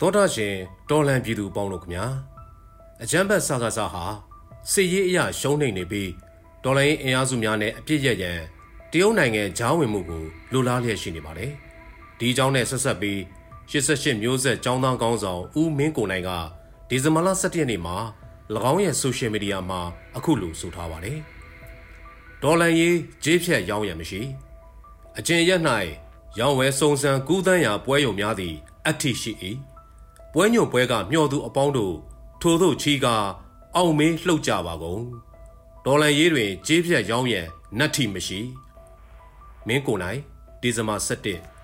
သောတာရှင်တော်လန်ပြည်သူပေါင်းတို့ခမညာအကြမ်းဖက်ဆာကစားဟာစစ်ရေးအရာရှုံးနိမ့်နေပြီးတော်လိုင်းအင်အားစုများနဲ့အပြစ်ရရန်တရုတ်နိုင်ငံဂျားဝင်မှုကိုလိုလားလျက်ရှိနေပါတယ်ဒီအကြောင်းနဲ့ဆက်ဆက်ပြီး88မျိုးဆက်ចောင်းသားကောင်းဆောင်ဦးမင်းကိုနိုင်ကဒီဇင်ဘာလ17ရက်နေ့မှာ၎င်းရဲ့ဆိုရှယ်မီဒီယာမှာအခုလိုဆိုထားပါတယ်ဒေါ်လန်ရေးဂျေးဖြတ်ရောင်းရံမရှိအကျဉ်ရက်၌ရောင်းဝဲစုံစံကူးသန်းရာပွဲယုံများသည်အထိရှိ၏ ပွဲညွန့်ပွဲကမျှော်သူအပေါင်းတို့ထို့သို့ချီကအောင်မင်းလှုပ်ကြပါကုန်ဒေါ်လန်ရေးတွင်ကြေးဖြတ်ရောင်းရံနတ်ထီမရှိမင်းကိုနိုင်ဒီဇင်ဘာ17